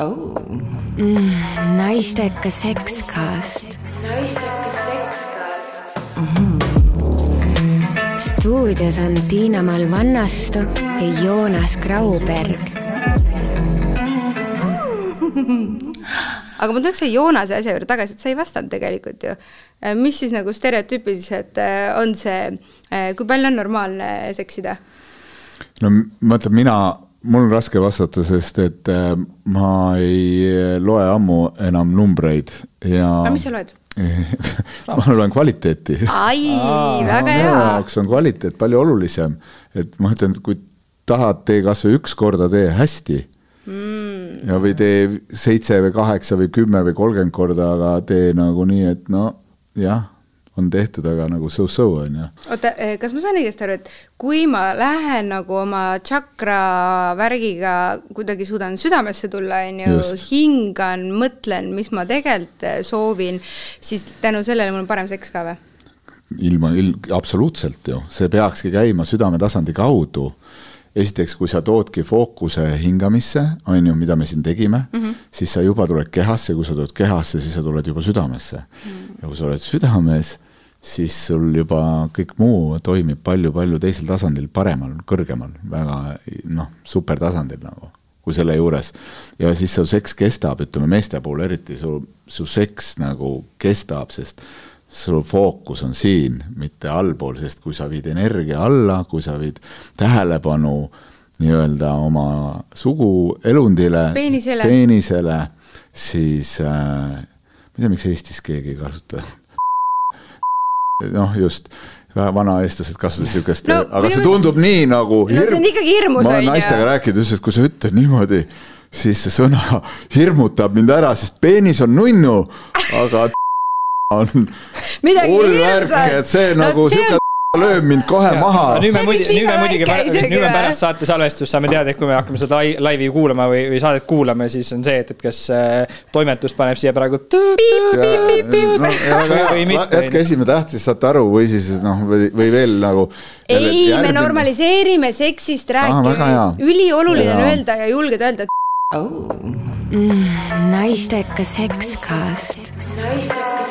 oh. mm,. naistekas sekskast. mm. -hmm. stuudios on Tiina-Mall Vannastu ja Joonas Grauberg aga ma tuleks selle Joonase asja juurde tagasi, et sa ei vastanud tegelikult ju. mis siis nagu stereotüüpiliselt äh, on see, äh, kui palju on normaalne seksida? no mõtled, mina mul on raske vastata, sest et äh, ma ei loe ammu enam numbreid ja. aga mis sa loed? ma loen kvaliteeti. ai, väga hea. minu jaoks on kvaliteet palju olulisem, et ma ütlen, et kui tahad, tee kasvõi üks korda, tee hästi mm.. ja, või tee seitse või kaheksa või kümme või kolmkümmend korda, aga tee nagu nii, et no jah on tehtud, aga nagu so-so on ju. oota, eh, kas ma saan õigesti aru, et kui ma lähen nagu oma tšakra värgiga kuidagi suudan südamesse tulla, on ju, hingan, mõtlen, mis ma tegelikult eh, soovin, siis tänu sellele mul on parem seks ka või? ilma, ilm, absoluutselt ju, see peakski käima südametasandi kaudu esiteks, kui sa toodki fookuse hingamisse, on ju, mida me siin tegime mm, -hmm. siis sa juba tuled kehasse, kui sa tuled kehasse, siis sa tuled juba südamesse mm. -hmm. ja kui sa oled südames, siis sul juba kõik muu toimib palju-palju teisel tasandil, paremal, kõrgemal, väga noh, supertasandil nagu, kui selle juures. ja siis su seks kestab, ütleme meeste puhul eriti, su, su seks nagu kestab, sest su fookus on siin, mitte allpool, sest kui sa viid energia alla, kui sa viid tähelepanu nii-öelda oma suguelundile, peenisele, siis äh, ma ei tea, miks Eestis keegi ei kasuta noh, just. Vanaeestlased kasutasid siukest no,, aga see tundub nii nagu hirm... no see on ikkagi hirmus, ma olen naistega rääkinud, ütlesin, et kui sa ütled niimoodi, siis see sõna hirmutab mind ära, sest peenis on nunnu, aga on värk, et see no, nagu siuke lööb mind kohe ja. maha. nüüd me muidugi, nüüd me muidugi, nüüd me pärast saate salvestust saame teada, et kui me hakkame seda laivi kuulama või, või saadet kuulama, siis on see, et, et kas äh, toimetus paneb siia praegu. jätke esimene täht, siis saate aru või siis noh, või, või veel nagu. ei, me normaliseerime seksist rääkimist, ülioluline on öelda ja julgeda öelda, oh.. Mm, naistekas sekskast. naistekas